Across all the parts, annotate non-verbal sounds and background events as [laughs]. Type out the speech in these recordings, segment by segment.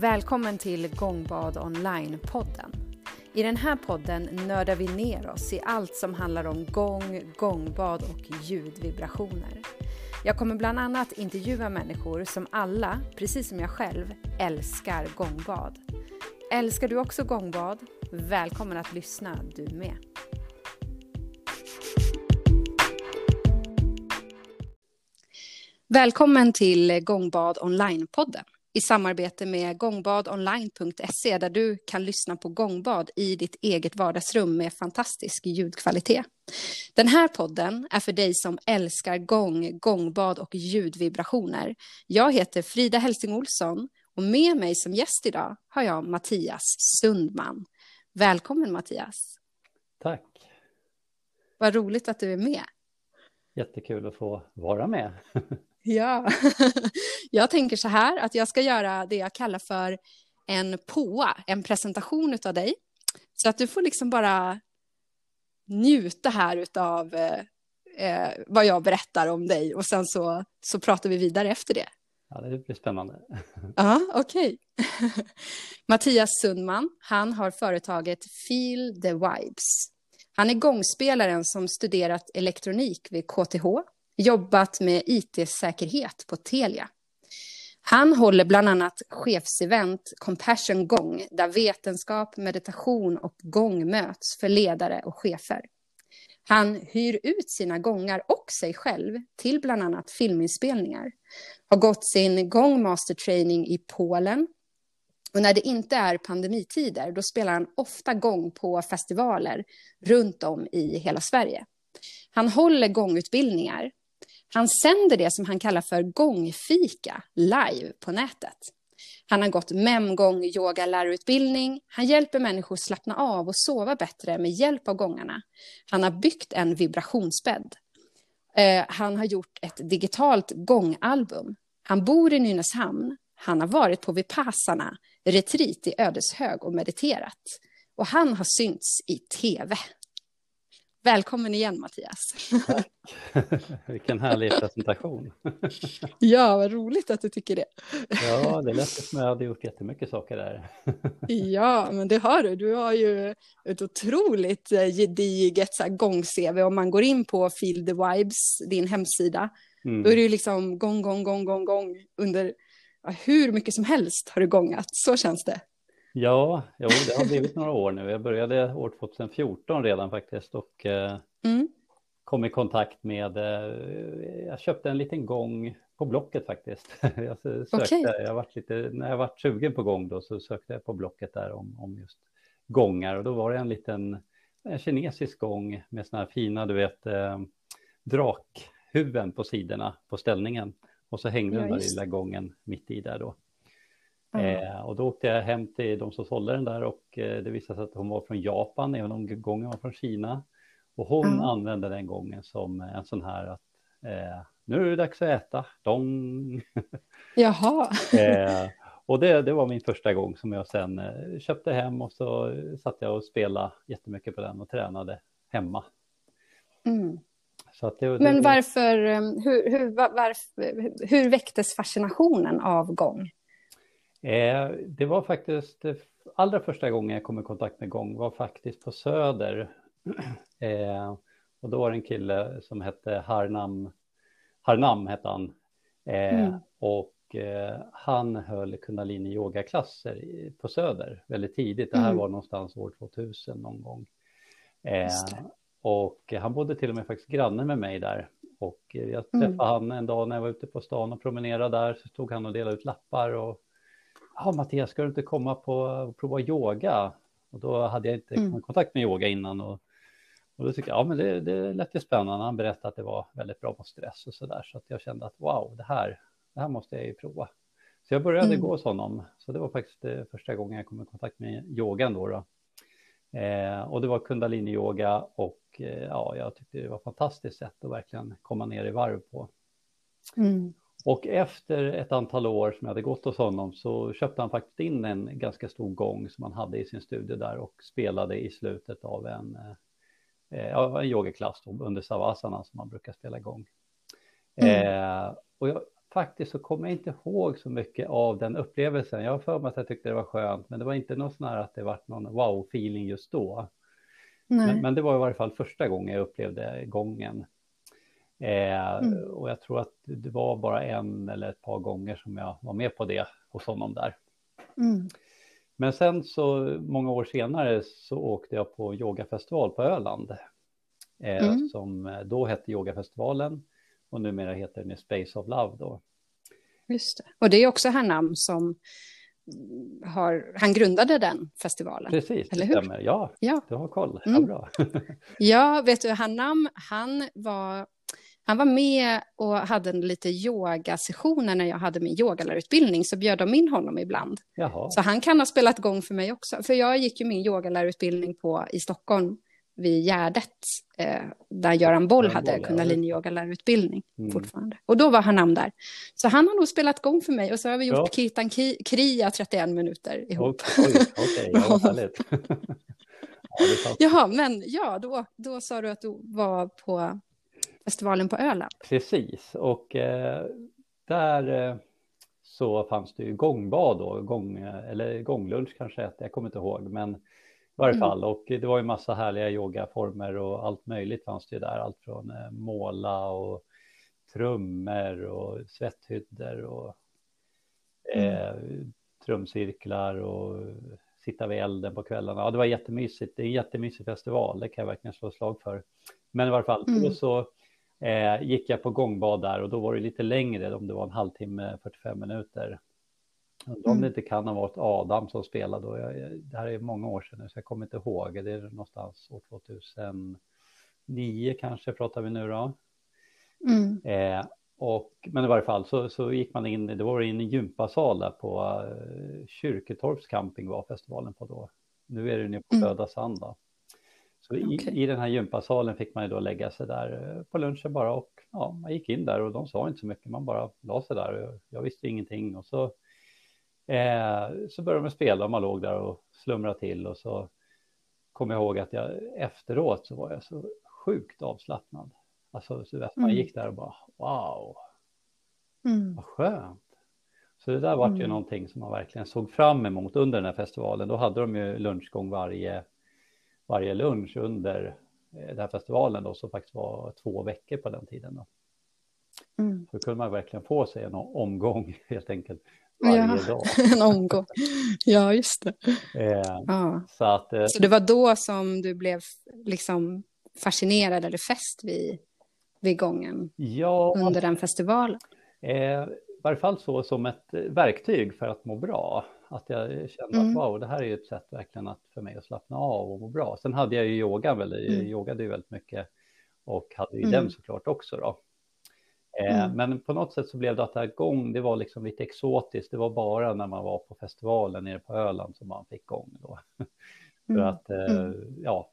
Välkommen till Gångbad Online-podden. I den här podden nördar vi ner oss i allt som handlar om gång, gångbad och ljudvibrationer. Jag kommer bland annat intervjua människor som alla, precis som jag själv, älskar gångbad. Älskar du också gångbad? Välkommen att lyssna du med. Välkommen till Gångbad Online-podden i samarbete med gångbadonline.se där du kan lyssna på gångbad i ditt eget vardagsrum med fantastisk ljudkvalitet. Den här podden är för dig som älskar gång, gångbad och ljudvibrationer. Jag heter Frida Helsing Olsson och med mig som gäst idag har jag Mattias Sundman. Välkommen Mattias. Tack. Vad roligt att du är med. Jättekul att få vara med. [laughs] Ja, [laughs] jag tänker så här att jag ska göra det jag kallar för en POA, en presentation av dig. Så att du får liksom bara njuta här av eh, eh, vad jag berättar om dig och sen så, så pratar vi vidare efter det. Ja, det blir spännande. [laughs] Ja, okej. Okay. [laughs] Mattias Sundman, han har företaget Feel the Vibes. Han är gångspelaren som studerat elektronik vid KTH jobbat med IT-säkerhet på Telia. Han håller bland annat chefsevent Compassion Gång där vetenskap, meditation och gång möts för ledare och chefer. Han hyr ut sina gångar och sig själv till bland annat filminspelningar. Har gått sin gångmastertraining i Polen. Och när det inte är pandemitider då spelar han ofta gång på festivaler runt om i hela Sverige. Han håller gångutbildningar han sänder det som han kallar för gångfika live på nätet. Han har gått memgång yoga lärarutbildning. Han hjälper människor slappna av och sova bättre med hjälp av gångarna. Han har byggt en vibrationsbädd. Eh, han har gjort ett digitalt gångalbum. Han bor i Nynäshamn. Han har varit på Vipassana, retreat i Ödeshög och mediterat. Och han har synts i tv. Välkommen igen Mattias. Tack. [laughs] Vilken härlig presentation. [laughs] ja, vad roligt att du tycker det. ja, det lät som jag hade gjort jättemycket saker där. [laughs] ja, men det har du. Du har ju ett otroligt eh, gediget gång-CV. Om man går in på Feel the Vibes, din hemsida, mm. då är det ju liksom gång, gång, gång, gång, gång under ja, hur mycket som helst har du gångat. Så känns det. Ja, jo, det har blivit några år nu. Jag började år 2014 redan faktiskt och eh, mm. kom i kontakt med, eh, jag köpte en liten gång på Blocket faktiskt. [laughs] jag sökte, okay. jag varit lite, när jag var sugen på gång då så sökte jag på Blocket där om, om just gångar och då var det en liten en kinesisk gång med sådana här fina, du vet, eh, drakhuvuden på sidorna på ställningen och så hängde ja, den där lilla gången mitt i där då. Eh, och då åkte jag hem till de som sålde den där och eh, det visade sig att hon var från Japan, även om gången var från Kina. Och hon mm. använde den gången som en sån här att eh, nu är det dags att äta, dong. [laughs] Jaha. Eh, och det, det var min första gång som jag sen eh, köpte hem och så satt jag och spelade jättemycket på den och tränade hemma. Mm. Det, Men varför, eh, hur, hur, varför, hur väcktes fascinationen av gång? Eh, det var faktiskt eh, allra första gången jag kom i kontakt med gång var faktiskt på Söder. [clears throat] Eh, och då var det en kille som hette Harnam, Harnam hette han. Eh, mm. Och eh, han höll kundalini yogaklasser på Söder väldigt tidigt. Det här mm. var någonstans år 2000 någon gång. Eh, och han bodde till och med faktiskt granne med mig där. Och jag träffade mm. han en dag när jag var ute på stan och promenerade där. Så stod han och delade ut lappar och ja Mattias, ska du inte komma på och prova yoga? Och då hade jag inte mm. kontakt med yoga innan och, och då tyckte jag, ja men det, det lät ju spännande. Han berättade att det var väldigt bra mot stress och så där. Så att jag kände att wow, det här, det här måste jag ju prova. Så jag började mm. gå hos honom. Så det var faktiskt det första gången jag kom i kontakt med yogan då. då. Eh, och det var kundalini-yoga och eh, ja, jag tyckte det var ett fantastiskt sätt att verkligen komma ner i varv på. Mm. Och efter ett antal år som jag hade gått hos honom så köpte han faktiskt in en ganska stor gång som han hade i sin studio där och spelade i slutet av en, eh, en yogaklass under savasana som man brukar spela igång. Mm. Eh, och jag faktiskt så kommer jag inte ihåg så mycket av den upplevelsen. Jag har för mig att jag tyckte det var skönt, men det var inte någon sån här att det var någon wow-feeling just då. Men, men, det var i varje fall första gången jag upplevde gången. Eh, mm. Och jag tror att det var bara en eller ett par gånger som jag var med på det hos honom där. Mm. Men sen så många år senare så åkte jag på yogafestival på Öland. Eh, mm. Som då hette yogafestivalen och numera heter den Space of Love då. Just det. Och det är också Hernam som har, han grundade den festivalen. Precis, eller hur? Stämmer. Ja, ja, du har koll. Mm. Ja, bra. [laughs] ja, vet du, Hernam, han var, han var med och hade lite yogasessioner när jag hade min yogalärarutbildning, så bjöd de in honom ibland. Jaha. Så han kan ha spelat igång för mig också, för jag gick ju min yogalärarutbildning på, i Stockholm vid Gärdet, eh, där Göran Boll hade kundalini-yoga-lärarutbildning mm. fortfarande. Och då var han namn där. Så han har nog spelat gång för mig och så har vi gjort ja. Kirtan Kriya 31 minuter ihop. Okej, okay, ja, [laughs] härligt. [laughs] ja, Jaha, men ja, då, då sa du att du var på festivalen på Öland. Precis, och eh, där eh, så fanns det ju gångbad då, gång, eller gånglunch kanske, jag kommer inte ihåg, men i varje mm. fall. Och det var ju massa härliga yogaformer och allt möjligt fanns det ju där. Allt från eh, måla och trummor och svetthyddor och mm. eh, trumcirklar och sitta vid elden på kvällarna. Ja, det var jättemysigt. Det är en jättemysig festival, det kan jag verkligen slå slag för. Men i varje fall, mm. då så eh, gick jag på gångbad där och då var det lite längre, om det var en halvtimme, 45 minuter. Undrar om det mm. inte kan ha varit Adam som spelade. Och jag, det här är många år sedan nu, så jag kommer inte ihåg. Det är någonstans år 2009 kanske pratar vi nu då. Mm. Eh, och, men i varje fall så, så gick man in, det var in i gympasal där på uh, Kyrketorps camping var festivalen på då. Nu är det nu på Röda mm. Sand då. Så okay. i, i den här gympasalen fick man ju då lägga sig där uh, på lunchen bara och ja, man gick in där och de sa inte så mycket, man bara la sig där och jag visste ingenting och så Eh, så började de spela och man låg där och slumrade till och så kom jag ihåg att jag efteråt så var jag så sjukt avslappnad. Alltså så vet, man mm. gick där och bara wow, mm. vad skönt. Så det där var mm. ju någonting som man verkligen såg fram emot under den här festivalen. Då hade de ju lunchgång varje, varje lunch under eh, den här festivalen då, som faktiskt var två veckor på den tiden. Då. Mm. Så kunde man verkligen få sig en omgång [laughs] helt enkelt varje ja, dag. [laughs] en omgång. Ja, just det. Eh, ja. Så, att, eh, så det var då som du blev liksom fascinerad eller fäst vid, vid gången ja, under den festivalen? Eh, I varje fall så som ett verktyg för att må bra. Att jag kände mm. att wow, det här är ett sätt verkligen att, för mig att slappna av och må bra. Sen hade jag ju yoga, väl, mm. yogade ju väldigt mycket och hade ju mm. den såklart också då. Eh, mm. Men på något sätt så blev det att det här gång, det var liksom lite exotiskt. Det var bara när man var på festivalen nere på Öland som man fick gång då. [laughs] För mm. att, eh, mm. ja,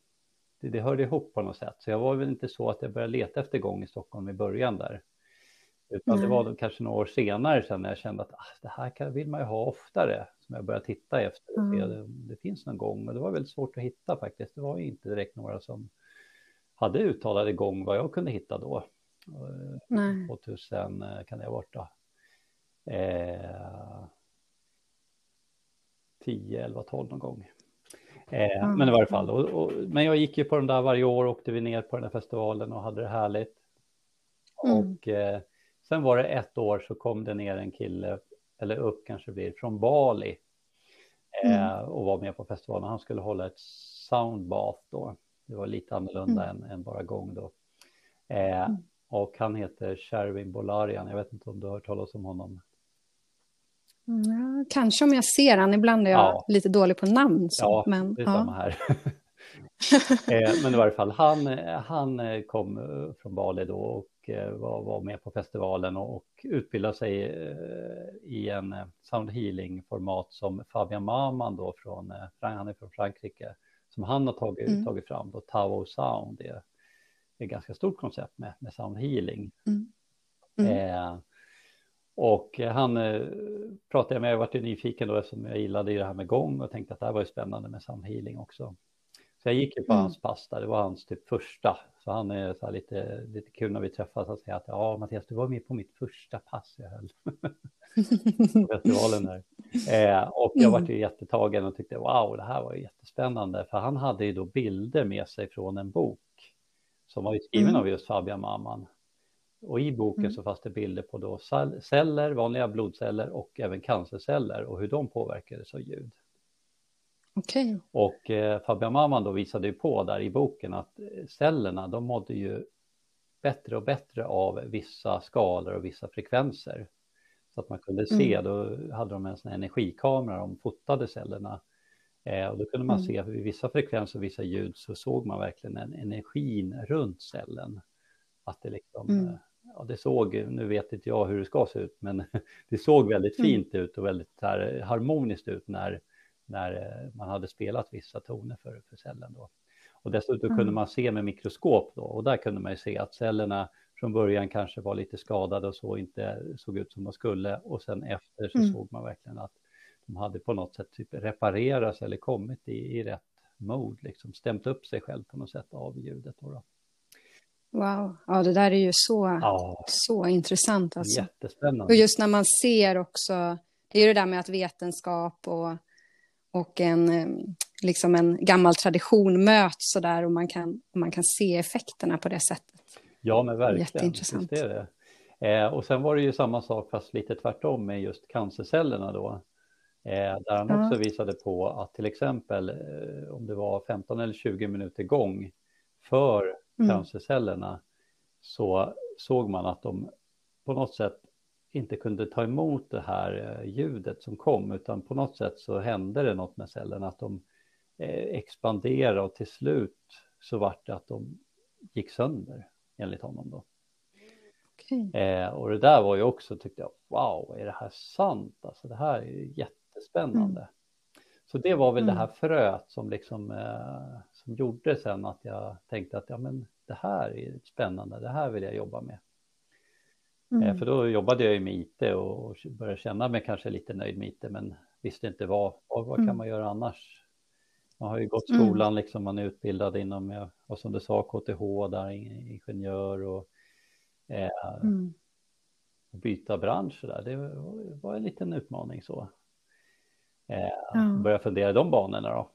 det, det hörde ihop på något sätt. Så jag var väl inte så att jag började leta efter gång i Stockholm i början där. Utan det var kanske några år senare sen när jag kände att ah, det här kan, vill man ju ha oftare. Som jag började titta efter och se det, det finns någon gång. Men det var väldigt svårt att hitta faktiskt. Det var ju inte direkt några som hade uttalade gång vad jag kunde hitta då. Nej. 2000 eh, kan det ha varit då. Eh, 10, 11, 12 någon gång. Eh, mm. Men i varje fall, och, och, men jag gick ju på den där varje år, åkte vi ner på den här festivalen och hade det härligt. Mm. Och eh, sen var det ett år så kom det ner en kille, eller upp kanske blir, från Bali. Eh, mm. Och var med på festivalen. Han skulle hålla ett soundbath då. Det var lite annorlunda mm. än, än, bara gång då. Eh, mm. Och han heter Sherwin Bolarian. Jag vet inte om du har hört talas om honom. Ja, kanske om jag ser han. Ibland är jag ja. lite dålig på namn. Så, ja, men, det är ja. samma här. [laughs] Eh, men i varje fall, han, han kom eh, från Bali då och eh, var, var med på festivalen och, och utbildade sig i en sound healing-format som Fabian Maman då från, han är från Frankrike, som han har tagit, mm. tagit fram, då Tao Sound, det ett ganska stort koncept med, med sound healing. Mm. Mm. Eh, och han eh, pratade jag med, jag var nyfiken då eftersom jag gillade det här med gång och tänkte att det här var ju spännande med sound healing också. Så jag gick ju på mm. hans pass där, det var hans typ första. Så han är så lite, lite kul när vi träffas att säga att ja Mattias du var med på mitt första pass jag höll. [laughs] festivalen där. Eh, och jag mm. var ju jättetagen och tyckte wow det här var jättespännande. För han hade ju då bilder med sig från en bok. Som var skriven mm. av just Fabian Mamman. Och i boken mm. så fanns det bilder på då celler, vanliga blodceller och även cancerceller och hur de påverkades av ljud. Okay. Och eh, Fabian Mamman då visade ju på där i boken att eh, cellerna de mådde ju bättre och bättre av vissa skalor och vissa frekvenser. Så att man kunde se, mm. då hade de en sån energikamera, de fotade cellerna. Eh, och då kunde man mm. se vid vissa frekvenser och vissa ljud så såg man verkligen en energin runt cellen. Att det liksom, mm. Eh, ja det såg, nu vet inte jag hur det ska se ut, men [laughs] det såg väldigt mm. fint ut och väldigt här, harmoniskt ut när när eh, man hade spelat vissa toner för, för cellen. Då. Och dessutom mm. kunde man se med mikroskop då, och där kunde man ju se att cellerna från början kanske var lite skadade och så inte såg ut som de skulle och sen efter så mm. såg man verkligen att de hade på något sätt typ reparerats eller kommit i, i rätt mode, liksom stämt upp sig själv på något sätt av ljudet. Då, då. Wow, ja det där är ju så, ja. så intressant. Alltså. Jättespännande. Och just när man ser också, det är ju det där med att vetenskap och och en, eh, liksom en gammal tradition möts så där och man kan, man kan se effekterna på det sättet. Ja, men verkligen. Jätteintressant. Det är det. Eh, och sen var det ju samma sak fast lite tvärtom med just cancercellerna då. Eh, där han ja. också visade på att till exempel eh, om det var 15 eller 20 minuter gång för mm. cancercellerna så såg man att de på något sätt inte kunde ta emot det här eh, ljudet som kom, utan på något sätt så hände det något med cellerna, att de eh, expanderade och till slut så vart det att de gick sönder, enligt honom då. Okay. Eh, och det där var ju också, tyckte jag, wow, är det här sant? Alltså det här är jättespännande. Mm. Så det var väl mm. det här fröet som liksom, eh, som gjorde sen att jag tänkte att ja men det här är spännande, det här vill jag jobba med. Eh, mm. För då jobbade jag ju med IT och började känna mig kanske lite nöjd med IT, men visste inte vad, vad, vad kan mm. man göra annars? Man har ju gått mm. skolan, mm. liksom, man är utbildad inom, och som du sa, KTH, där ingenjör och eh, mm. byta bransch. Där. Det var, en liten utmaning så. Eh, ja. Börja fundera i de banorna då.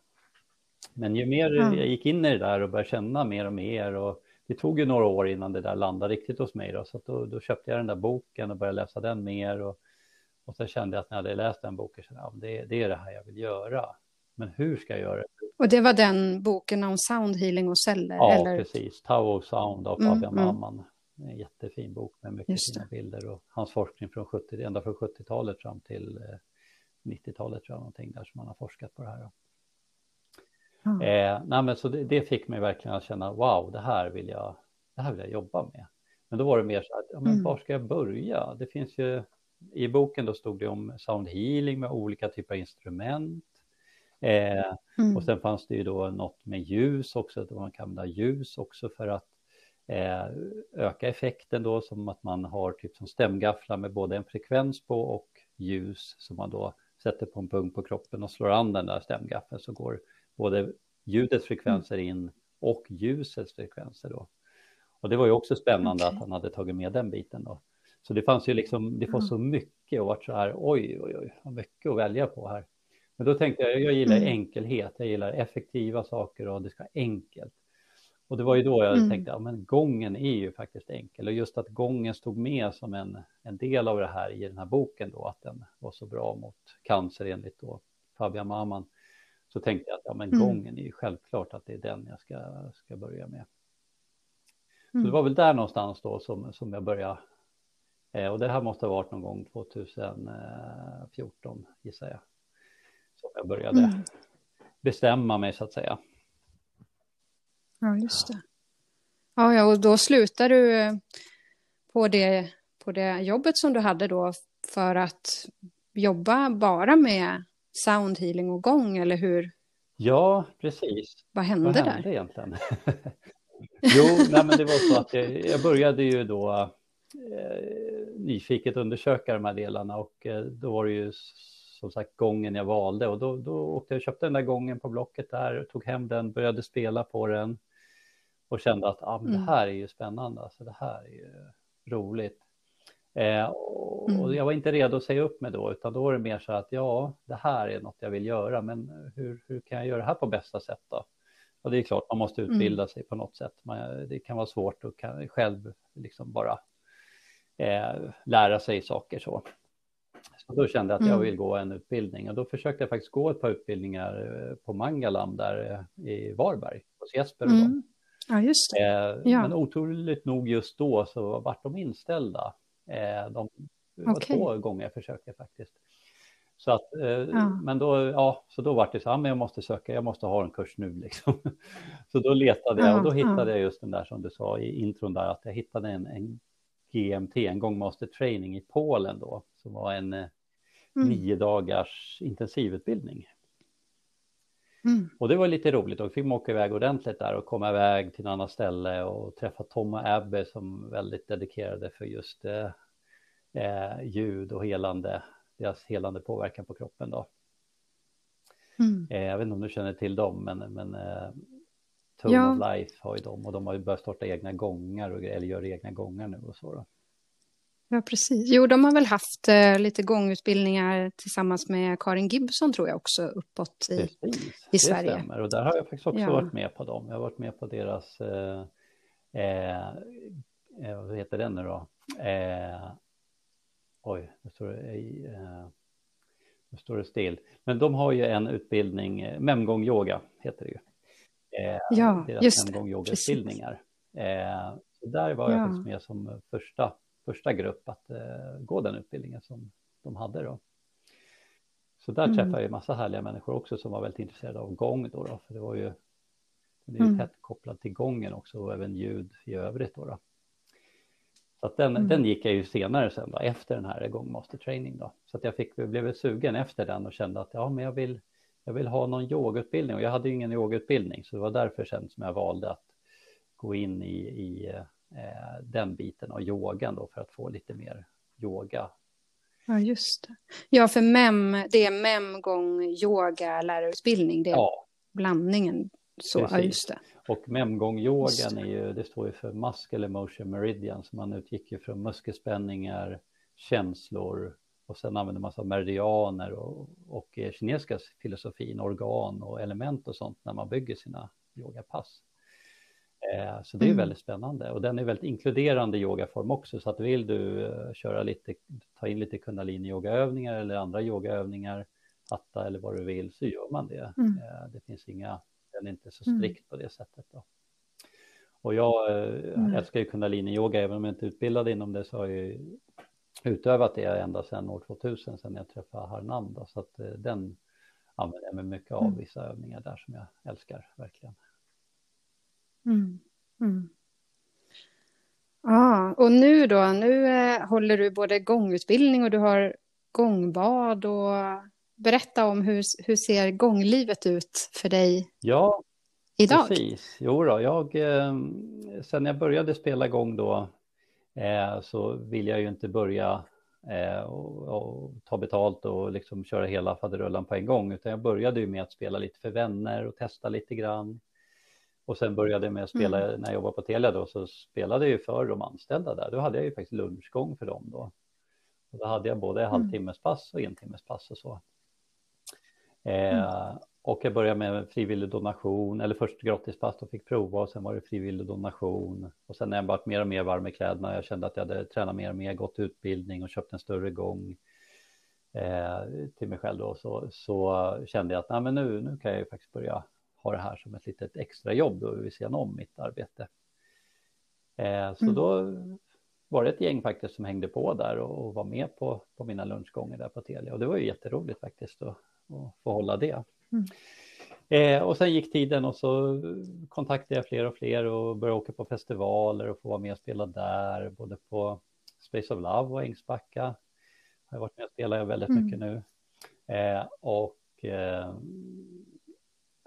Men ju mer ja. jag gick in i det där och började känna mer och mer och det tog ju några år innan det där landade riktigt hos mig då, så då, då, köpte jag den där boken och började läsa den mer och, och sen kände jag att när jag hade läst den boken, så, ja, det, det är det här jag vill göra. Men hur ska jag göra det? Och det var den boken om sound healing och celler? Ja, eller? precis. Tao Sound av mm, Fabian mm, Mamman. En jättefin bok med mycket fina bilder och hans forskning från 70, ända från 70-talet fram till 90-talet eh, tror jag någonting där som han har forskat på det här. Mm. Eh, nej, men så det, det, fick mig verkligen att känna wow, det här vill jag, det här vill jag jobba med. Men då var det mer så att, ja, men mm. var ska jag börja? Det finns ju, i boken då stod det om sound healing med olika typer av instrument. Eh, mm. Och sen fanns det ju då något med ljus också, att man kan använda ljus också för att eh, öka effekten då, som att man har typ som stämgafflar med både en frekvens på och ljus som man då sätter på en punkt på kroppen och slår an den där stämgaffeln så går både ljudets frekvenser in och ljusets frekvenser då. Och det var ju också spännande okay. att han hade tagit med den biten då. Så det fanns ju liksom, det var så mycket och vart så här, oj, oj, oj, mycket att välja på här. Men då tänkte jag, jag gillar mm. enkelhet, jag gillar effektiva saker och det ska vara enkelt. Och det var ju då jag mm. tänkte, ja men gången är ju faktiskt enkel och just att gången stod med som en, en del av det här i den här boken då, att den var så bra mot cancer enligt då Fabian Maman så tänkte jag att ja, men mm. gången är ju självklart att det är den jag ska, ska börja med. Så mm. det var väl där någonstans då som, som jag började. Eh, och det här måste ha varit någon gång 2014 gissar jag. Som jag började mm. bestämma mig så att säga. Ja, just det. Ja, ja, och då slutade du eh, på det, på det jobbet som du hade då för att jobba bara med soundhealing och gång, eller hur? Ja, precis. Vad hände, Vad hände där? egentligen? [laughs] jo, nej, men det var så att jag, jag började ju då eh, nyfiket undersöka de här delarna och eh, då var det ju som sagt gången jag valde och då, då åkte jag och köpte den där gången på Blocket där, tog hem den, började spela på den och kände att ah, men det mm. här är ju spännande, alltså det här är ju roligt. Eh, och, mm. och, jag var inte redo att säga upp mig då, utan då var det mer så att ja, det här är något jag vill göra, men hur, hur kan jag göra det här på bästa sätt då? Och det är klart, man måste utbilda mm. sig på något sätt. Man, det kan vara svårt att kan, själv liksom bara eh, lära sig saker så. Så då kände jag att jag mm. vill gå en utbildning och då försökte jag faktiskt gå ett par utbildningar eh, på Mangalam där eh, i Varberg, hos Jesper och mm. Ja, just det. Eh, ja. Men otroligt nog just då så vart de inställda. Eh, de, var okay. två gånger jag försökte faktiskt. Så att, eh, ja. men då, ja, så då var det så, ja, men jag måste söka, jag måste ha en kurs nu [laughs] liksom. Så då letade jag och då hittade jag just den där som du sa i intron där, att jag hittade en, en GMT, en gångmaster training i Polen då, som var en eh, mm. nio dagars intensivutbildning. Mm. Och det var lite roligt och fick man åka iväg ordentligt där och komma iväg till en annan ställe och träffa Tom och Abbe som väldigt dedikerade för just eh, eh, ljud och helande, deras helande påverkan på kroppen då. Mm. Eh, jag vet inte om du känner till dem, men, men eh, Tone ja. of Life har ju dem och de har ju börjat starta egna gångar och, eller gör egna gångar nu och så då. Ja, precis. Jo, de har väl haft eh, lite gångutbildningar tillsammans med Karin Gibson tror jag också uppåt i, precis, i Sverige. Det stämmer och där har jag faktiskt också ja. varit med på dem. Jag har varit med på deras, eh, eh, eh vad heter den nu då? Eh, oj, nu står det, eh, nu står det still. Men de har ju en utbildning, eh, Memgång yoga heter det ju. Ja, deras just Memgång yoga-utbildningar. Där var jag ja. faktiskt med som första första grupp att eh, gå den utbildningen som de hade då. Så där mm. träffade jag ju massa härliga människor också som var väldigt intresserade av gång då, då för det var ju det är ju mm. tätt kopplat till gången också och även ljud i övrigt då. då. Så att den, mm. den gick jag ju senare sen då, efter den här gångmaster training då. Så att jag fick, blev sugen efter den och kände att ja, men jag vill, jag vill ha någon yogautbildning och jag hade ju ingen yogautbildning så det var därför sen som jag valde att gå in i, i eh, den biten av yogan då för att få lite mer yoga. Ja, just det. Ja, för MEM, det är MEM gång yoga lärarutbildning, det är ja. blandningen. Så, ja, just det. Och MEM-gång-yogan är ju, det står ju för Muscle Emotion Meridian, så man utgick ju från muskelspänningar, känslor och sen använder man sig av meridianer och, och kinesiska filosofin, organ och element och sånt när man bygger sina yogapass. Eh, så det är mm. väldigt spännande och den är väldigt inkluderande yogaform också så att vill du eh, köra lite, ta in lite kundalini-yogaövningar eller andra yogaövningar, hatta eller vad du vill så gör man det. Mm. Eh, det finns inga, den är inte så mm. strikt på det sättet. Då. Och jag mm. älskar ju kundalini-yoga, även om jag inte är utbildad inom det så har jag utövat det ända sedan år 2000, sedan jag träffade Harnam. Så att den använder jag mig mycket av, mm. vissa övningar där som jag älskar verkligen. Mm. Mm. Ja, och nu då? Nu eh, håller du både gångutbildning och du har gångbad. Och berätta om hur, hur ser gånglivet ut för dig ja, idag? Precis. Jo då, jag, eh, sen jag började spela gång då eh, så vill jag ju inte börja eh, och, och, ta betalt och liksom köra hela faderullan på en gång, utan jag började ju med att spela lite för vänner och testa lite grann. Och sen började jag med att spela, mm. när jag jobbade på Telia då, så spelade jag ju för de anställda där. Då hade jag ju faktiskt lunchgång för dem då. Och då hade jag både mm. halvtimmespass och entimmespass och så. Eh, mm. Och jag började med frivillig donation, eller först gratispass och fick prova och sen var det frivillig donation. Och sen när jag varit mer och mer varm i kläderna, jag kände att jag hade tränat mer och mer, gått utbildning och köpt en större gång eh, till mig själv då, så, så kände jag att nej, men nu, nu kan jag ju faktiskt börja ha det här som ett litet extra jobb då vid sidan om mitt arbete. Eh, så mm. då var det ett gäng faktiskt som hängde på där och, och, var med på, på mina lunchgångar där på Telia och det var ju jätteroligt faktiskt att, att få hålla det. Mm. Eh, och sen gick tiden och så kontaktade jag fler och fler och började åka på festivaler och få vara med och spela där, både på Space of Love och Ängsbacka. Har jag varit med och spelat väldigt mm. mycket nu. Eh, och eh,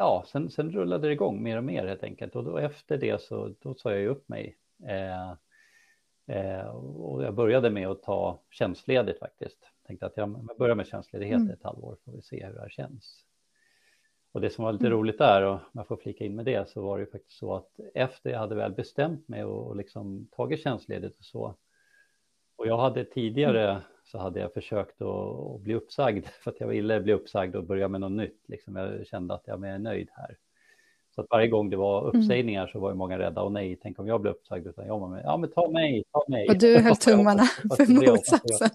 ja, sen, sen rullade det igång mer och mer helt enkelt och då efter det så då sa jag ju upp mig. Eh, eh, och jag började med att ta tjänstledigt faktiskt. tänkte att jag börjar med tjänstledighet mm. ett halvår får vi se hur det här känns. Och det som var lite mm. roligt där, och om jag får flika in med det, så var det ju faktiskt så att efter jag hade väl bestämt mig och liksom tagit tjänstledigt och så, och jag hade tidigare. Så hade jag försökt att, bli uppsagd [laughs] för att jag ville bli uppsagd och börja med något nytt. Liksom jag kände att jag är nöjd här. Så att varje gång det var mm. uppsägningar så var ju många rädda. Och nej, tänk om jag blir uppsagd. Utan jag var med, ja men ta mig, ta mig. Och du [laughs] höll tummarna för motsatsen.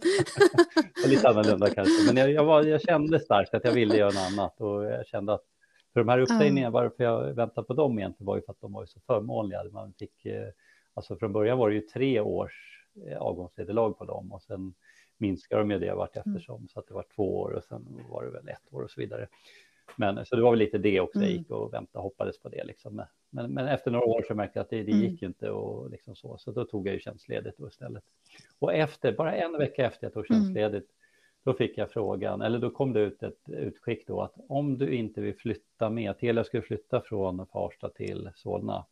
[laughs] lite annorlunda kanske. Men jag, jag, var, jag kände starkt att jag ville göra något annat. Och jag kände att för de här uppsägningarna, varför jag väntade på dem egentligen var ju för att de var ju så förmånliga. Man fick, eh, alltså från början var det ju tre års eh, avgångsvederlag på dem och sen minskar de ju det vart mm. eftersom mm. så att det var två år och sen var det väl ett år och så vidare. Men så det var väl lite det också, jag mm. gick och väntade hoppades på det liksom. Men, men efter några år så märkte jag att det, det gick mm. inte och liksom så, så då tog jag ju tjänstledigt då istället. Och efter, bara en vecka efter jag tog tjänstledigt, då fick jag frågan, eller då kom det ut ett utskick då att om du inte vill flytta med, Telia skulle flytta från Farsta till Solna.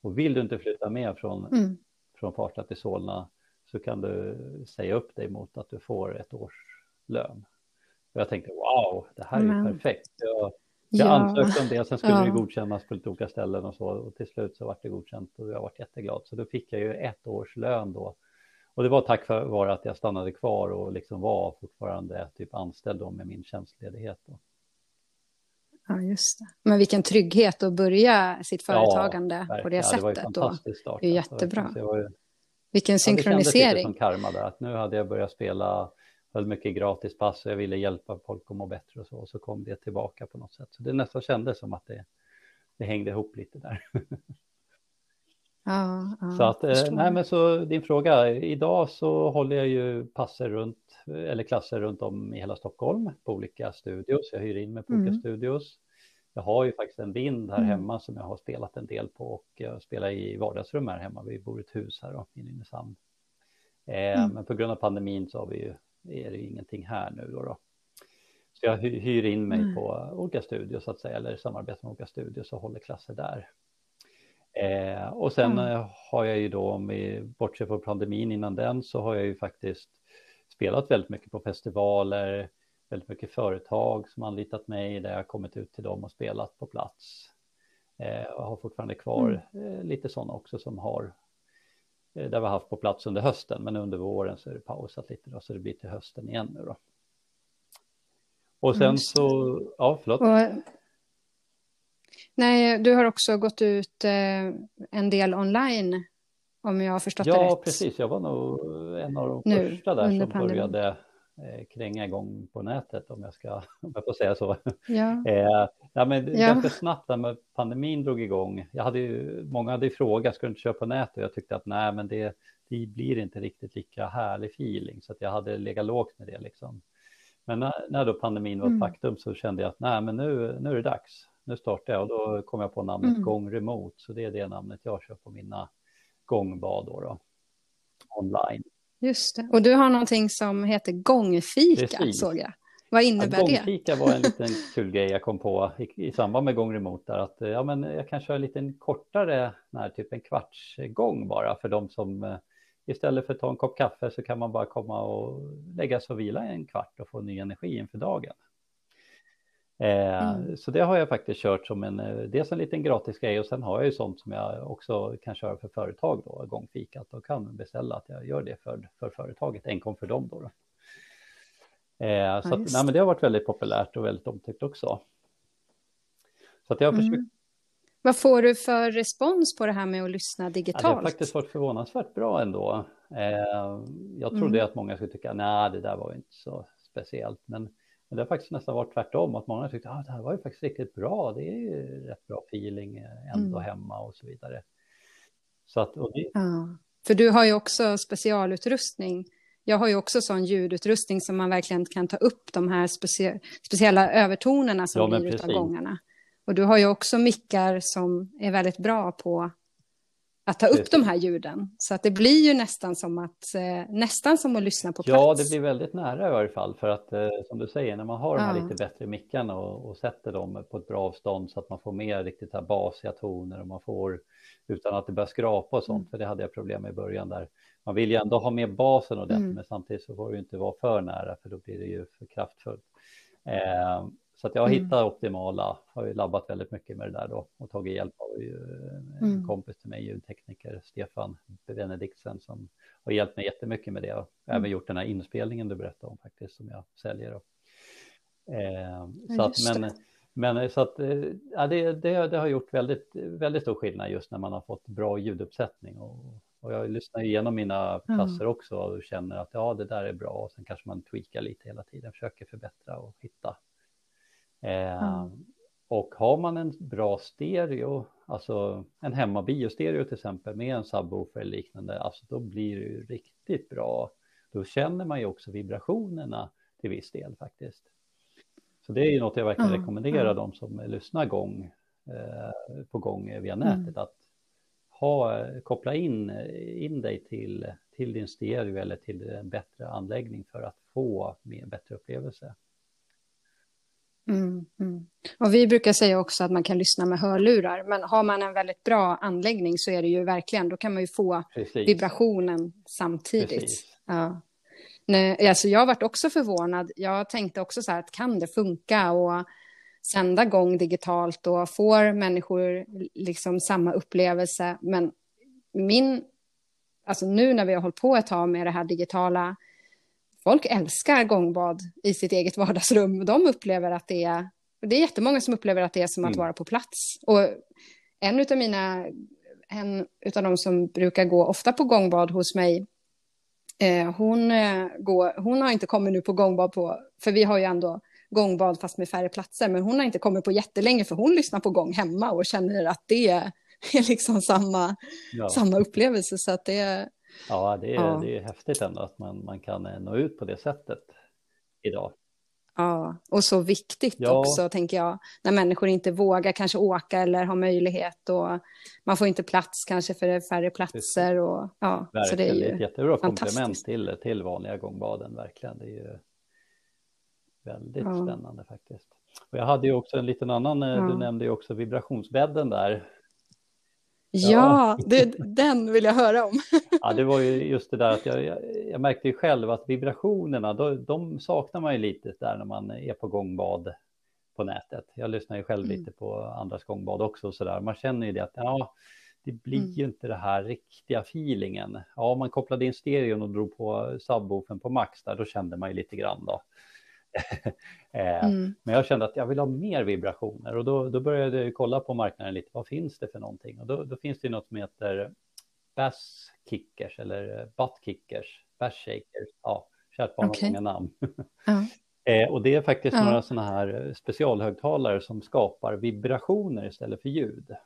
Och vill du inte flytta med från, mm. från Farsta till Solna så kan du säga upp dig mot att du får ett års lön. Och jag tänkte wow, det här är ju perfekt. Jag, jag ja. ansökte om det, sen skulle ja. det godkännas på lite olika ställen och så. Och till slut så vart det godkänt och jag varit jätteglad. Så då fick jag ju ett års lön då. Och det var tack vare att jag stannade kvar och liksom var fortfarande typ anställd då med min tjänstledighet. Då. Ja, just det. Men vilken trygghet att börja sitt företagande ja, på det sättet. Ja, det var ju fantastiskt start. Det är alltså, jättebra. Ju... Vilken synkronisering. Ja, det som karma där, att nu hade jag börjat spela höll mycket gratis pass och jag ville hjälpa folk att må bättre och så. Och så kom det tillbaka på något sätt. Så det nästan kändes som att det, det hängde ihop lite där. [laughs] Ja, ja, så att, eh, nej men så din fråga, idag så håller jag ju passer runt, eller klasser runt om i hela Stockholm på olika studios. Jag hyr in mig på mm. olika studios. Jag har ju faktiskt en vind här mm. hemma som jag har spelat en del på och jag spelar i vardagsrum här hemma. Vi bor i ett hus här då, i Nynäshamn. Eh, mm. Men på grund av pandemin så har vi ju är det ju ingenting här nu då. då. Så jag hyr in mig mm. på olika studios så att säga, eller samarbetar med olika studios och håller klasser där. Eh, och sen mm. har jag ju då, om vi bortser från pandemin innan den, så har jag ju faktiskt spelat väldigt mycket på festivaler, väldigt mycket företag som anlitat mig där jag kommit ut till dem och spelat på plats. Eh, och har fortfarande kvar mm. eh, lite sådana också som har Eh, där vi haft på plats under hösten, men under våren så är det pausat lite då, så det blir till hösten igen nu då. Och sen så, ja förlåt. Och, nej, du har också gått ut eh, en del online, om jag har förstått ja, det rätt. Ja, precis. Jag var nog en av de nu, första där som pandemin. började kränga igång på nätet om jag ska, [laughs] om jag får säga så. Ja. [laughs] eh, ja, men ja. ganska snabbt när pandemin drog igång. Jag hade ju, många hade ju frågat, ska du inte köra på nätet? Och jag tyckte att nej, men det, det blir inte riktigt lika härlig feeling, så att jag hade legat lågt med det liksom. Men när, när då pandemin var ett mm. faktum så kände jag att nej, men nu, nu är det dags. Nu startar jag och då kom jag på namnet mm. Gång Remote, så det är det namnet jag kör på mina gångbad då, då online. Just det. Och du har någonting som heter gångfika, Precis. såg jag. Vad innebär ja, det? Gångfika var en [laughs] liten kul grej jag kom på i, i samband med gång remote där att ja, men jag kan köra en liten kortare, när typ en kvarts gång bara för de som eh, istället för att ta en kopp kaffe så kan man bara komma och lägga sig och vila en kvart och få ny energi inför dagen. Eh, mm. Så det har jag faktiskt kört som en, eh, dels en liten gratis grej och sen har jag ju sånt som jag också kan köra för företag då, gångfikat och kan beställa att jag gör det för, för företaget, enkom för dem då. då. Eh, så ja, att, nej, men det har varit väldigt populärt och väldigt omtyckt också. Så att jag har. Mm. Vad får du för respons på det här med att lyssna digitalt? Ja, det har faktiskt varit förvånansvärt bra ändå. Jag trodde mm. att många skulle tycka, nej, det där var inte så speciellt, men, men det har faktiskt nästan varit tvärtom, att många tyckte, ah, det här var ju faktiskt riktigt bra, det är ju rätt bra feeling ändå mm. hemma och så vidare. Så att, det... ja. För du har ju också specialutrustning jag har ju också sån ljudutrustning som man verkligen kan ta upp de här specie speciella övertonerna som ja, blir av gångarna. Och du har ju också mickar som är väldigt bra på att ta upp de här ljuden. Så att det blir ju nästan som att, eh, nästan som att lyssna på plats. Ja, det blir väldigt nära i varje fall. För att eh, som du säger, när man har de här ja. lite bättre mickarna och, och, sätter dem på ett bra avstånd så att man får mer riktigt här basiga toner och man får utan att det börjar skrapa och sånt, mm. för det hade jag problem med i början där man vill ju ändå ha med basen ordentligt, mm. men samtidigt så får det inte vara för nära för då blir det ju för kraftfullt. Eh, så att jag har mm. optimala, har ju labbat väldigt mycket med det där då och tagit hjälp av en mm. kompis till mig, ljudtekniker Stefan Benediksen som har hjälpt mig jättemycket med det och mm. även gjort den här inspelningen du berättade om faktiskt som jag säljer. Eh, så att, men, men så att ja, det, det, det, har gjort väldigt, väldigt stor skillnad just när man har fått bra ljuduppsättning och, och jag lyssnar igenom mina klasser mm. också och känner att ja, det där är bra och sen kanske man tweakar lite hela tiden, försöker förbättra och hitta. Eh, mm. Och har man en bra stereo, alltså en hemmabiostereo till exempel med en subwoofer eller liknande, alltså då blir det ju riktigt bra. Då känner man ju också vibrationerna till viss del faktiskt. Så det är ju något jag verkligen mm. rekommenderar de som lyssnar gång eh, på gång via nätet mm. att ha, koppla in, in dig till, till din stereo eller till en bättre anläggning för att få en bättre upplevelse. Mm, mm. Och vi brukar säga också att man kan lyssna med hörlurar, men har man en väldigt bra anläggning så är det ju verkligen, då kan man ju få Precis. vibrationen samtidigt. Ja. Nej, alltså jag varit också förvånad. Jag tänkte också så här, att kan det funka och sända gång digitalt och får människor liksom samma upplevelse? Men min, alltså nu när vi har hållit på ett tag med det här digitala folk älskar gångbad i sitt eget vardagsrum. De upplever att det är, det är jättemånga som upplever att det är som att mm. vara på plats. Och en av mina, en av de som brukar gå ofta på gångbad hos mig, eh, hon, eh, går, hon har inte kommit nu på gångbad på, för vi har ju ändå gångbad fast med färre platser, men hon har inte kommit på jättelänge för hon lyssnar på gång hemma och känner att det är [laughs] liksom samma, ja. samma upplevelse. Så att det, Ja, det är, ja. det är häftigt ändå att man, man kan eh, nå ut på det sättet idag. Ja, och så viktigt ja. också, tänker jag, när människor inte vågar kanske åka eller har möjlighet och man får inte plats kanske för det är färre platser. Och, ja, verkligen, så det är, ju det är ett jättebra komplement till, till vanliga gångbaden, verkligen. Det är ju väldigt ja. spännande faktiskt. Och jag hade ju också en liten annan, eh, ja. du nämnde ju också vibrationsbädden där. Ja, det, den vill jag höra om. ja, det var ju just det där att jag, jag, jag märkte ju själv att vibrationerna, då, de saknar man ju lite där när man är på gångbad på nätet. Jag lyssnar ju själv mm. lite på andras gångbad också så där. Man känner ju det att ja, det blir mm. ju inte det här riktiga feelingen. Ja, om man kopplade in stereon och drog på subwoofen på max där, då kände man ju lite grann då. [laughs] Eh, mm. Men jag kände att jag vill ha mer vibrationer och då, då började jag kolla på marknaden lite. Vad finns det för någonting? Och då, då finns det något som heter bass kickers eller butt kickers, bass shakers. Ja, kärt barn okay. många namn. [laughs] Ja. eh, och det är faktiskt ja. några sådana här specialhögtalare som skapar vibrationer istället för ljud.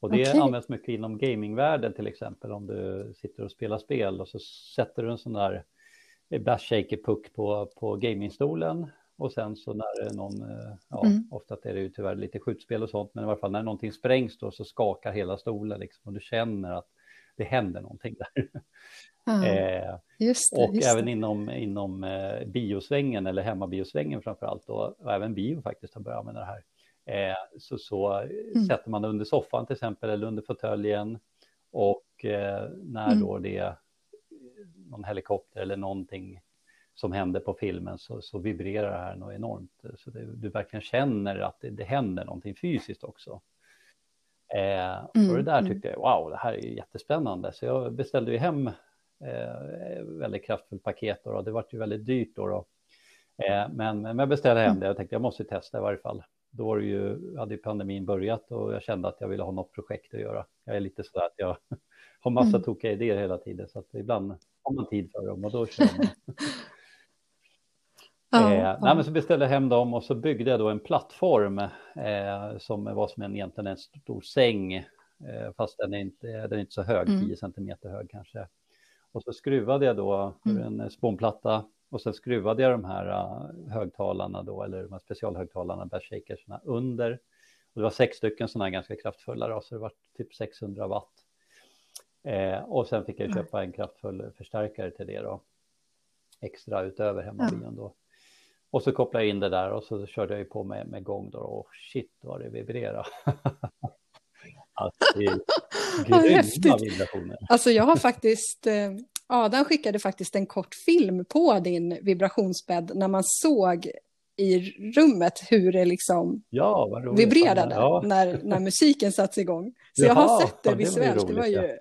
Och det okay. används mycket inom gamingvärlden till exempel om du sitter och spelar spel och så sätter du en sån där bass shaker puck på, på gamingstolen och sen så när någon, eh, ja, mm. ofta är det ju tyvärr lite skjutspel och sånt, men i alla fall när någonting sprängs då så skakar hela stolen liksom och du känner att det händer någonting där. Mm. [laughs] eh, det, och även det. inom, inom eh, biosvängen eller hemmabiosvängen framför allt då, och även bio faktiskt har börjat använda det här. Eh, så så mm. sätter man det under soffan till exempel eller under fåtöljen och eh, när mm. då det någon helikopter eller någonting som händer på filmen så, så vibrerar det här något enormt. Så det, du verkligen känner att det, det händer någonting fysiskt också. Eh, mm, och det där mm. tyckte jag, wow, det här är jättespännande. Så jag beställde ju hem eh, väldigt kraftfullt paket då, och det var ju väldigt dyrt då. då. Eh, men, men jag beställde hem mm. det och tänkte jag måste testa i varje fall. Då var ju, hade ju pandemin börjat och jag kände att jag ville ha något projekt att göra. Jag är lite så att jag har massa mm. tokiga idéer hela tiden så att ibland har man tid för dem och då kör man. [laughs] ja, eh, ja. Nej, men så beställde jag hem dem och så byggde jag då en plattform eh, som var som en, egentligen en stor säng, eh, fast den är, inte, den är inte så hög, mm. 10 centimeter hög kanske. Och så skruvade jag då mm. en spånplatta och sen skruvade jag de här uh, högtalarna då, eller de här specialhögtalarna, bärshakersna, under. Och det var sex stycken sådana här ganska kraftfulla då, så det var typ 600 watt. Eh, och sen fick jag köpa en kraftfull förstärkare till det då. Extra utöver hemmabion då. Och så kopplade jag in det där och så körde jag ju på med, med gång då och shit vad det vibrerade. [laughs] Alltså, [laughs] grymma vibrationer. Alltså jag har faktiskt, eh, Adam skickade faktiskt en kort film på din vibrationsbädd när man såg i rummet hur det liksom ja, vibrerade ja. när, när musiken sattes igång. Så Jaha, jag har sett det visuellt, det, det var ju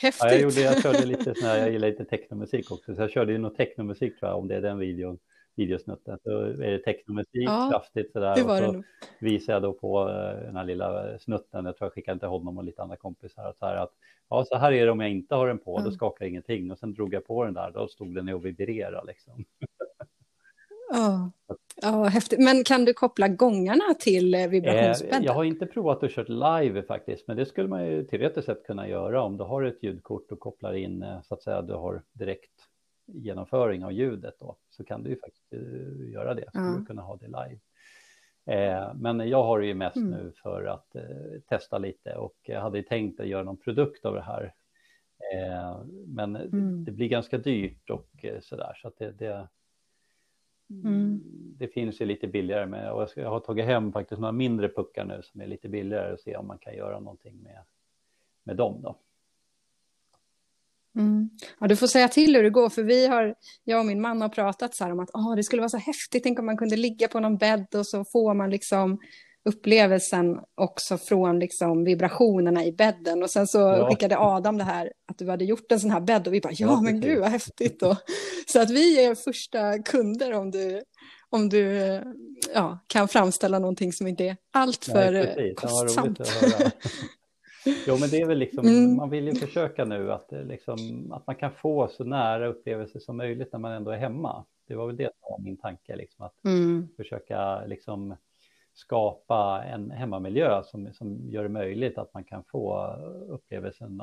häftigt. Ja, jag, gjorde, jag körde lite sån här, jag gillar lite technomusik också, så jag körde ju något technomusik tror jag, om det är den videon videosnutten. Så är det technomusik ja, kraftigt sådär. Det var och så det visade jag då på eh, den här lilla snutten, jag tror jag skickade till honom och lite andra kompisar, så här att ja, så här är det om jag inte har den på, mm. då skakar ingenting. Och sen drog jag på den där, då stod den och vibrerade liksom. Ja, ja, häftigt. Men kan du koppla gångarna till eh, vibrationsbädden? Jag har inte provat att kört live faktiskt, men det skulle man ju teoretiskt sett kunna göra om du har ett ljudkort och kopplar in eh, så att säga du har direkt genomföring av ljudet då, så kan du ju faktiskt göra det. Så ja. du kunna ha det live. Eh, men jag har det ju mest mm. nu för att eh, testa lite och jag hade tänkt att göra någon produkt av det här. Eh, men mm. det blir ganska dyrt och eh, sådär så att det, det, mm. det finns ju lite billigare med och jag har tagit hem faktiskt några mindre puckar nu som är lite billigare och se om man kan göra någonting med, med dem då. Mm. Ja, du får säga till hur det går, för vi har, jag och min man har pratat så här om att oh, det skulle vara så häftigt, tänk om man kunde ligga på någon bädd och så får man liksom upplevelsen också från liksom vibrationerna i bädden. Och sen så ja. skickade Adam det här, att du hade gjort en sån här bädd och vi bara, ja, ja men gud vad häftigt. Och, [laughs] så att vi är första kunder om du, om du ja, kan framställa någonting som inte är alltför Nej, kostsamt. Ja, [laughs] Jo, men det är väl liksom, mm. man vill ju försöka nu att, liksom, att man kan få så nära upplevelser som möjligt när man ändå är hemma. Det var väl det som var min tanke, liksom, att mm. försöka liksom, skapa en hemmamiljö som, som gör det möjligt att man kan få upplevelsen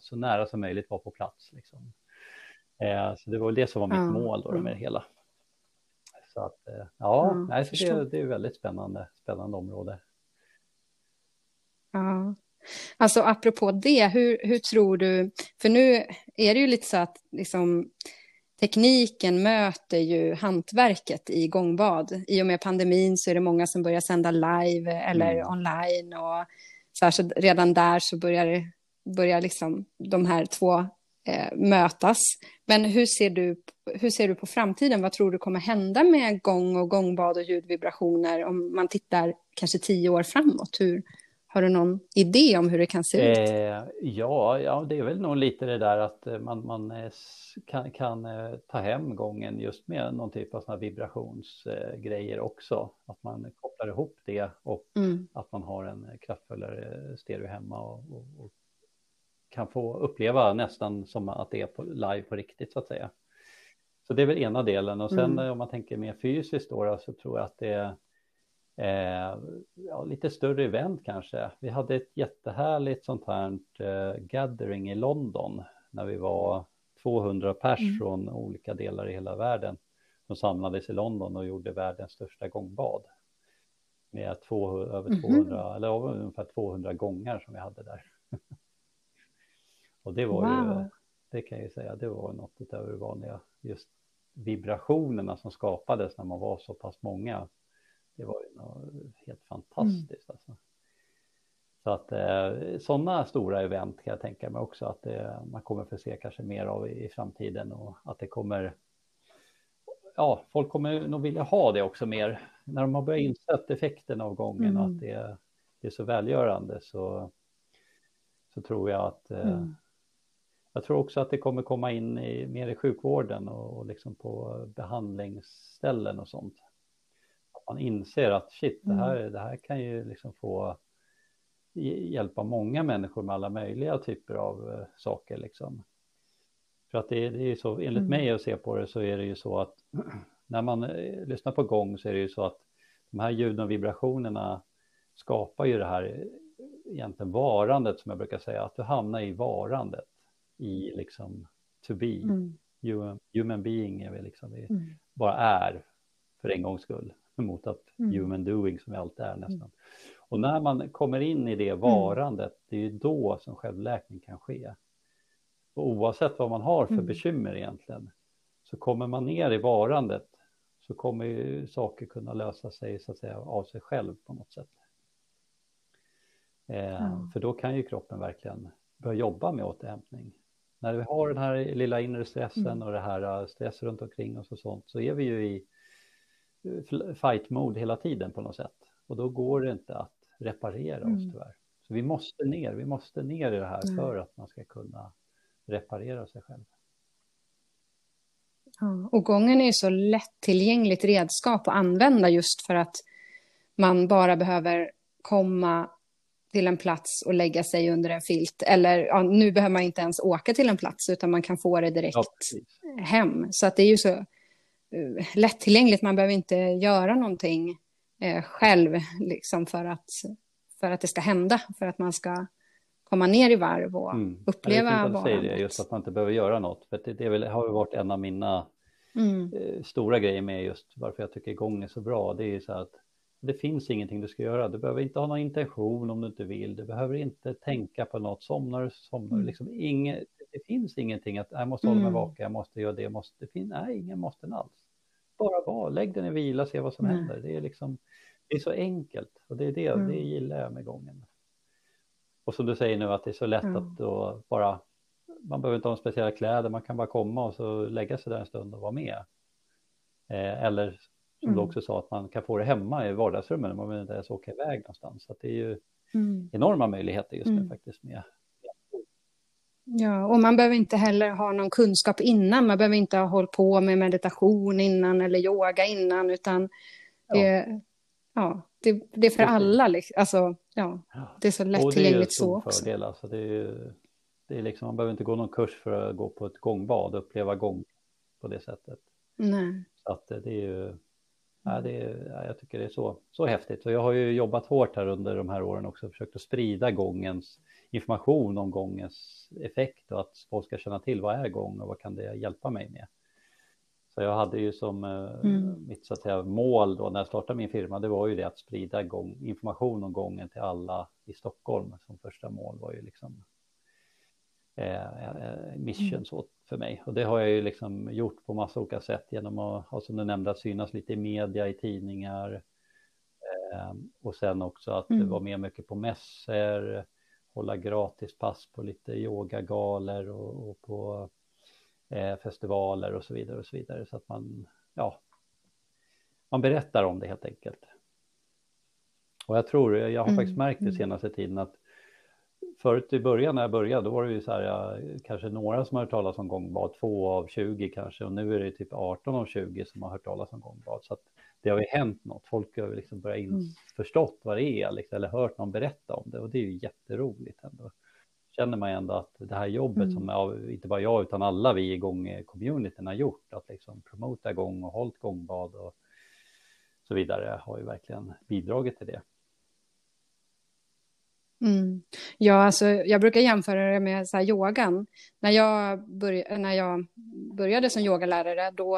så nära som möjligt vara på plats. Liksom. Eh, så det var väl det som var mitt mm. mål då, med det hela. Så att, eh, ja, nej, så det, det är väldigt spännande, spännande område. Ja. Alltså apropå det, hur, hur tror du, för nu är det ju lite så att liksom, tekniken möter ju hantverket i gångbad. I och med pandemin så är det många som börjar sända live eller mm. online och så, här, så redan där så börjar, börjar liksom de här två eh, mötas. Men hur ser, du, hur ser du på framtiden? Vad tror du kommer hända med gång och gångbad och ljudvibrationer om man tittar kanske tio år framåt? Hur, har du någon idé om hur det kan se ut? Eh, ja, ja, det är väl nog lite det där att eh, man, man eh, kan, kan eh, ta hem gången just med någon typ av såna vibrationsgrejer också. Att man kopplar ihop det och mm. att man har en kraftfullare stereo hemma och, och, och, kan få uppleva nästan som att det är på, live på riktigt så att säga. Så det är väl ena delen och sen mm. om man tänker mer fysiskt då, så tror jag att det eh, ja, lite större event kanske. Vi hade ett jättehärligt sånt här eh, gathering i London när vi var 200 pers mm. från olika delar i hela världen som samlades i London och gjorde världens största gångbad. Med två, över 200, mm. eller ungefär 200 gångar som vi hade där. [laughs] och det var wow. ju, det kan jag ju säga, det var något utöver det vanliga, just vibrationerna som skapades när man var så pass många det var ju helt fantastiskt. Mm. Alltså. Så att eh, sådana stora event kan jag tänka mig också att det, man kommer få se kanske mer av i, i framtiden och att det kommer ja, folk kommer nog vilja ha det också mer. När de har börjat insett effekten av gången och att mm. det, det, är så välgörande så, så tror jag att eh, mm. jag tror också att det kommer komma in i, mer i sjukvården och, och liksom på behandlingsställen och sånt man inser att shit, det här, mm. det här kan ju liksom få hjälpa många människor med alla möjliga typer av uh, saker liksom. För att det, det är så, enligt mm. mig att se på det så är det ju så att [clears throat] när man uh, lyssnar på gång så är det ju så att de här ljuden och vibrationerna skapar ju det här egentligen varandet som jag brukar säga, att du hamnar i varandet i liksom to be. Mm. Human, human being är vi liksom, vi mm. bara är för en gångs skull mot att mm. human doing som vi alltid är nästan. Mm. Och när man kommer in i det mm. varandet, det är ju då som självläkning kan ske. Och oavsett vad man har för mm. bekymmer egentligen, så kommer man ner i varandet så kommer ju saker kunna lösa sig så att säga av sig själv på något sätt. Eh, mm. För då kan ju kroppen verkligen börja jobba med återhämtning. När vi har den här lilla inre stressen mm. och det här stress runt omkring oss och sånt så är vi ju i fight mode hela tiden på något sätt. Och då går det inte att reparera mm. oss tyvärr. Så vi måste ner, vi måste ner i det här mm. för att man ska kunna reparera sig själv. Ja, och gången är ju så lättillgängligt redskap att använda just för att man bara behöver komma till en plats och lägga sig under en filt. Eller ja, nu behöver man inte ens åka till en plats utan man kan få det direkt ja, hem. Så att det är ju så lättillgängligt. Man behöver inte göra någonting uh, själv liksom för, att, för att det ska hända. För att man ska komma ner i varv och mm. uppleva ja, det är det, just att man inte behöver göra något. För det, det väl, har varit en av mina mm. uh, stora grejer med just varför jag tycker igång är så bra. Det är ju så att det finns ingenting du ska göra. Du behöver inte ha någon intention om du inte vill. Du behöver inte tänka på något. Somnar du somnar mm. liksom inget, Det finns ingenting att jag måste hålla mig mm. vaken, jag måste göra det, jag måste. Det finns, nej, ingen måste alls. Bara vara, lägg den i vila, se vad som mm. händer. Det är liksom, det är så enkelt och det är det, mm. det gillar jag med gången. Och som du säger nu att det är så lätt att då bara, man behöver inte ha speciella kläder, man kan bara komma och så lägga sig där en stund och vara med. Eh, eller som mm. du också sa, att man kan få det hemma i vardagsrummet, man behöver inte ens åka iväg någonstans. Så det är ju mm. enorma möjligheter just nu mm. faktiskt med Ja, och man behöver inte heller ha någon kunskap innan. Man behöver inte ha hållit på med meditation innan eller yoga innan, utan ja. det, ja, det, det är för alla. Alltså, ja, det är så lättillgängligt så också. Fördel, alltså det är, det är liksom, man behöver inte gå någon kurs för att gå på ett gångbad och uppleva gång på det sättet. Nej. Så att det är ju Ja, det är, jag tycker det är så, så häftigt och jag har ju jobbat hårt här under de här åren också, försökt att sprida gångens information om gångens effekt och att folk ska känna till vad är gång och vad kan det hjälpa mig med. Så jag hade ju som eh, mm. mitt så att säga, mål då när jag startade min firma, det var ju det att sprida gång, information om gången till alla i Stockholm som första mål var ju liksom eh, eh mission mm. så för mig. Och det har jag ju liksom gjort på massa olika sätt genom att, som du nämnde, att synas lite i media, i tidningar. Eh, och sen också att mm. vara med mycket på mässor, hålla gratis pass på lite yogagalor och, och på eh, festivaler och så vidare och så vidare. Så att man, ja, man berättar om det helt enkelt. Och jag tror, jag har mm. faktiskt märkt det mm. senaste tiden att förut i början när jag började, då var det ju så här, ja, kanske några som har hört talas om gångbad, två av 20 kanske, och nu är det typ 18 av 20 som har hört talas om gångbad. Så att det har ju hänt något, folk har ju liksom börjat införstått mm. vad det är, liksom, eller hört någon berätta om det, och det är ju jätteroligt ändå. Känner man ändå att det här jobbet mm. som är, inte bara jag utan alla vi igång communityn har gjort, att liksom promota gång och hållit gångbad och så vidare, har ju verkligen bidragit till det. Mm. Ja, alltså, jag brukar jämföra det med så här, yogan. När jag, börj när jag började som yogalärare, då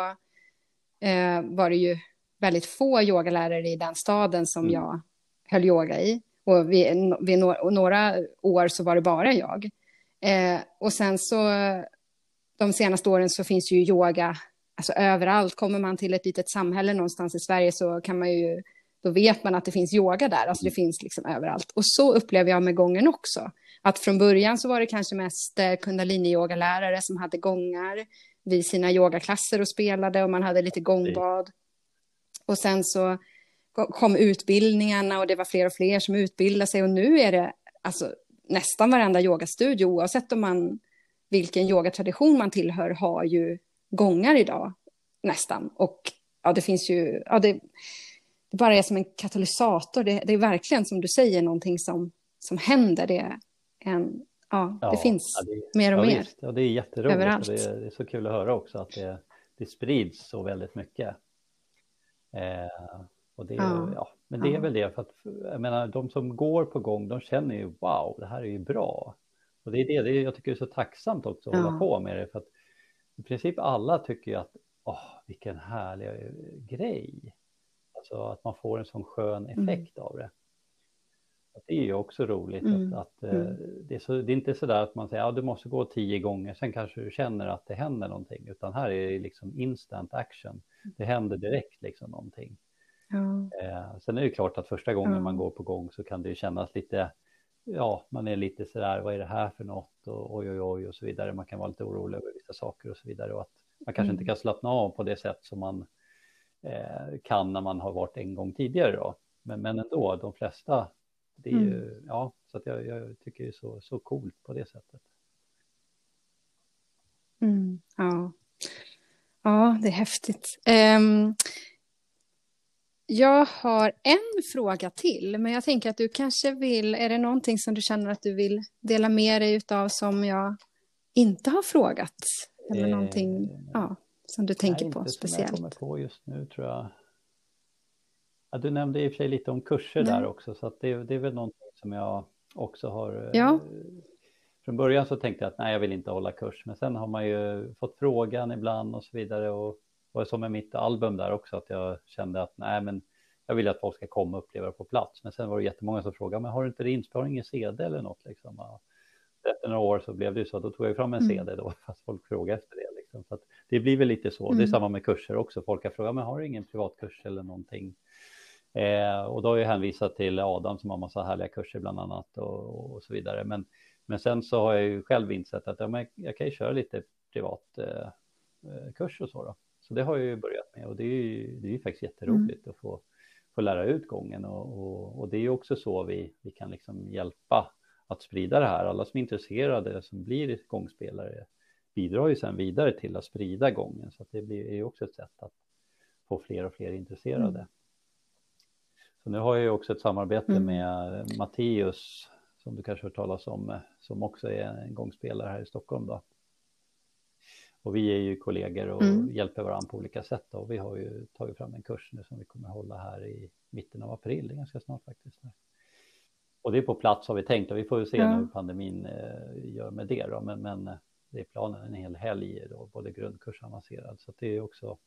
eh, var det ju väldigt få yogalärare i den staden som mm. jag höll yoga i. Och vid, vid no några år så var det bara jag. Eh, och sen så, de senaste åren så finns ju yoga, alltså överallt. Kommer man till ett litet samhälle någonstans i Sverige så kan man ju då vet man att det finns yoga där. Alltså det mm. finns liksom överallt. Och så upplever jag med gången också. Att från början så var det kanske mest eh, kundalini-yogalärare som hade gångar vid sina yogaklasser och spelade och man hade lite gångbad. Och sen så kom utbildningarna och det var fler och fler som utbildade sig och nu är det alltså nästan varenda yogastudio oavsett om man vilken yogatradition man tillhör har ju gångar idag nästan och ja det finns ju ja det det bara är som en katalysator. Det, det, är verkligen som du säger någonting som, som händer. Det, är en, ja, det ja, finns ja, det, mer och mer. Visst, ja, det är jätteroligt. Överallt. Det är, det, är så kul att höra också att det, det sprids så väldigt mycket. Eh, och det, ja. men det är väl det, för att jag menar, de som går på gång, de känner ju wow, det här är ju bra. Och det är det, det är, jag tycker det är så tacksamt också att hålla på med det, för att i princip alla tycker ju att åh, vilken härlig grej. Alltså att man får en sån skön effekt mm. av det. Det är ju också roligt mm. att, att eh, mm. det, är så, det är inte så där att man säger att ja, du måste gå tio gånger, sen kanske du känner att det händer någonting, utan här är det liksom instant action. Det händer direkt liksom någonting. Ja. Eh, sen är det klart att första gången ja. man går på gång så kan det ju kännas lite ja, man är lite sådär, vad är det här för något och oj, oj, oj och så vidare. Man kan vara lite orolig över vissa saker och så vidare och att man kanske mm. inte kan slappna av på det sätt som man eh, kan när man har varit en gång tidigare då. Men, men ändå, de flesta, det är mm. ju, ja, så att jag, jag, tycker det är så, så coolt på det sättet. Mm, ja. ja, det är häftigt. Um, jag har en fråga till, men jag tänker att du kanske vill, är det någonting som du känner att du vill dela med dig av som jag inte har frågat? Eller eh, någonting ja, som du tänker nej, på inte speciellt? Som jag kommer på just nu tror jag. Ja, du nämnde i och för sig lite om kurser nej. där också, så att det, det är väl någonting som jag också har. Ja. Eh, från början så tänkte jag att nej, jag vill inte hålla kurs, men sen har man ju fått frågan ibland och så vidare och var som med mitt album där också, att jag kände att nej, men jag vill att folk ska komma och uppleva det på plats. Men sen var det jättemånga som frågade, men har du inte det inspelning i CD eller något liksom? efter några år så blev det ju så, då tog jag fram en mm. CD då, [laughs] fast folk frågade efter det. Liksom. Så det blir väl lite så, mm. det är mm. samma med kurser också, folk har frågat, men har du ingen privatkurs eller någonting? Eh, och då har jag hänvisat till Adam som har massa härliga kurser bland annat och, och så vidare. Men, men sen så har jag ju själv insett att ja, men jag kan ju köra lite privat eh, eh kurs och så då. Så det har jag ju börjat med och det är ju, det är ju faktiskt jätteroligt mm. att få, få lära ut gången och, och, och, det är ju också så vi, vi kan liksom hjälpa att sprida det här. Alla som är intresserade som blir gångspelare bidrar ju sedan vidare till att sprida gången så att det blir ju också ett sätt att få fler och fler intresserade. Mm. Så nu har jag också ett samarbete mm. med Matteus som du kanske har hört talas om som också är en gångspelare här i Stockholm då. Och vi är ju kollegor och mm. hjälper varandra på olika sätt. Och vi har ju tagit fram en kurs nu som vi kommer hålla här i mitten av april, det är ganska snart faktiskt. Och det är på plats har vi tänkt och vi får ju se ja. hur pandemin eh, gör med det då. Men, men eh, det är planen en hel helg då, både grundkurs och avancerad. Så det är också.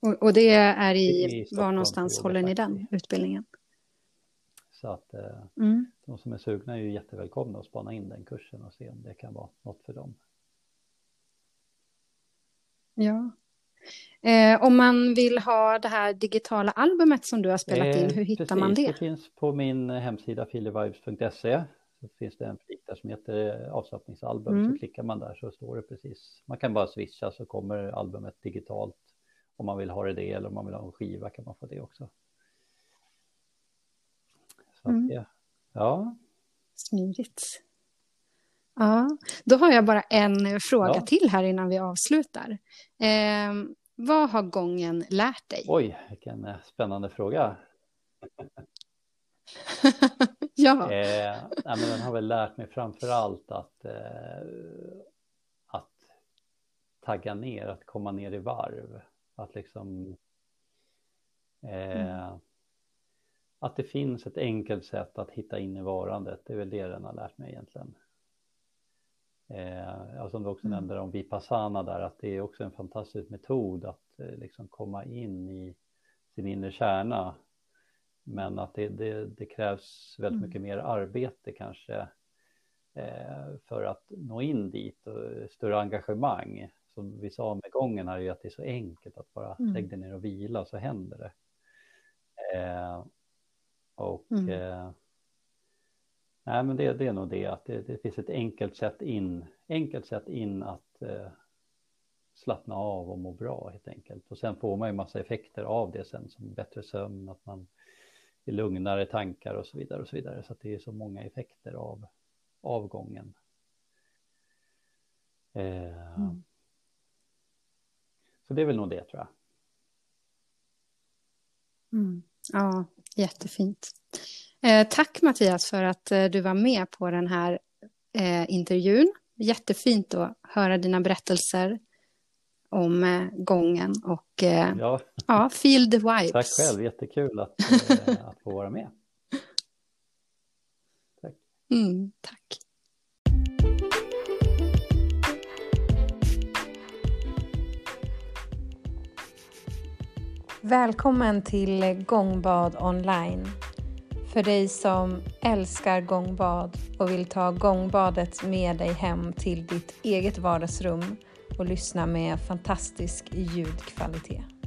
Och, och det är i, i var någonstans håller ni den utbildningen? Så att eh, mm. de som är sugna är ju jättevälkomna att spana in den kursen och se om det kan vara något för dem. Ja. Eh, om man vill ha det här digitala albumet som du har spelat in, hur hittar precis, man det? Det finns på min hemsida filivibes.se. Så finns det en flik där som heter avslappningsalbum. Mm. Så klickar man där så står det precis. Man kan bara swisha så kommer albumet digitalt. Om man vill ha det, eller om man vill ha en skiva kan man få det också. Så mm. det, ja. Smidigt. Ja, då har jag bara en fråga ja. till här innan vi avslutar. Eh, vad har gången lärt dig? Oj, vilken eh, spännande fråga. [laughs] ja. Eh, nej, men den har väl lärt mig framför allt att, eh, att tagga ner, att komma ner i varv. Att liksom eh, mm att det finns ett enkelt sätt att hitta in i varandet. Det är väl det den har lärt mig egentligen. Eh, som du också mm. nämnde om Vipassana där, att det är också en fantastisk metod att eh, liksom komma in i sin inre kärna. Men att det, det, det krävs väldigt mm. mycket mer arbete kanske eh, för att nå in dit och större engagemang. Som vi sa med gången här är att det är så enkelt att bara mm. lägga ner och vila så händer det. Eh, och mm. eh, nej, men det, det, är nog det att det, det, finns ett enkelt sätt in, enkelt sätt in att eh, slappna av och må bra helt enkelt. Och sen får man ju massa effekter av det sen som bättre sömn, att man är lugnare tankar och så vidare och så vidare. Så att det är så många effekter av avgången. Eh, mm. Så det är väl nog det tror jag. Mm. Ja, jättefint. Eh, tack Mattias för att eh, du var med på den här eh, intervjun. Jättefint att höra dina berättelser om eh, gången och eh, ja. ja, feel the vibes. Tack själv, jättekul att, eh, att få vara med. Tack. [laughs] Mm, tack. Välkommen till Gångbad online. För dig som älskar gångbad och vill ta gångbadet med dig hem till ditt eget vardagsrum och lyssna med fantastisk ljudkvalitet.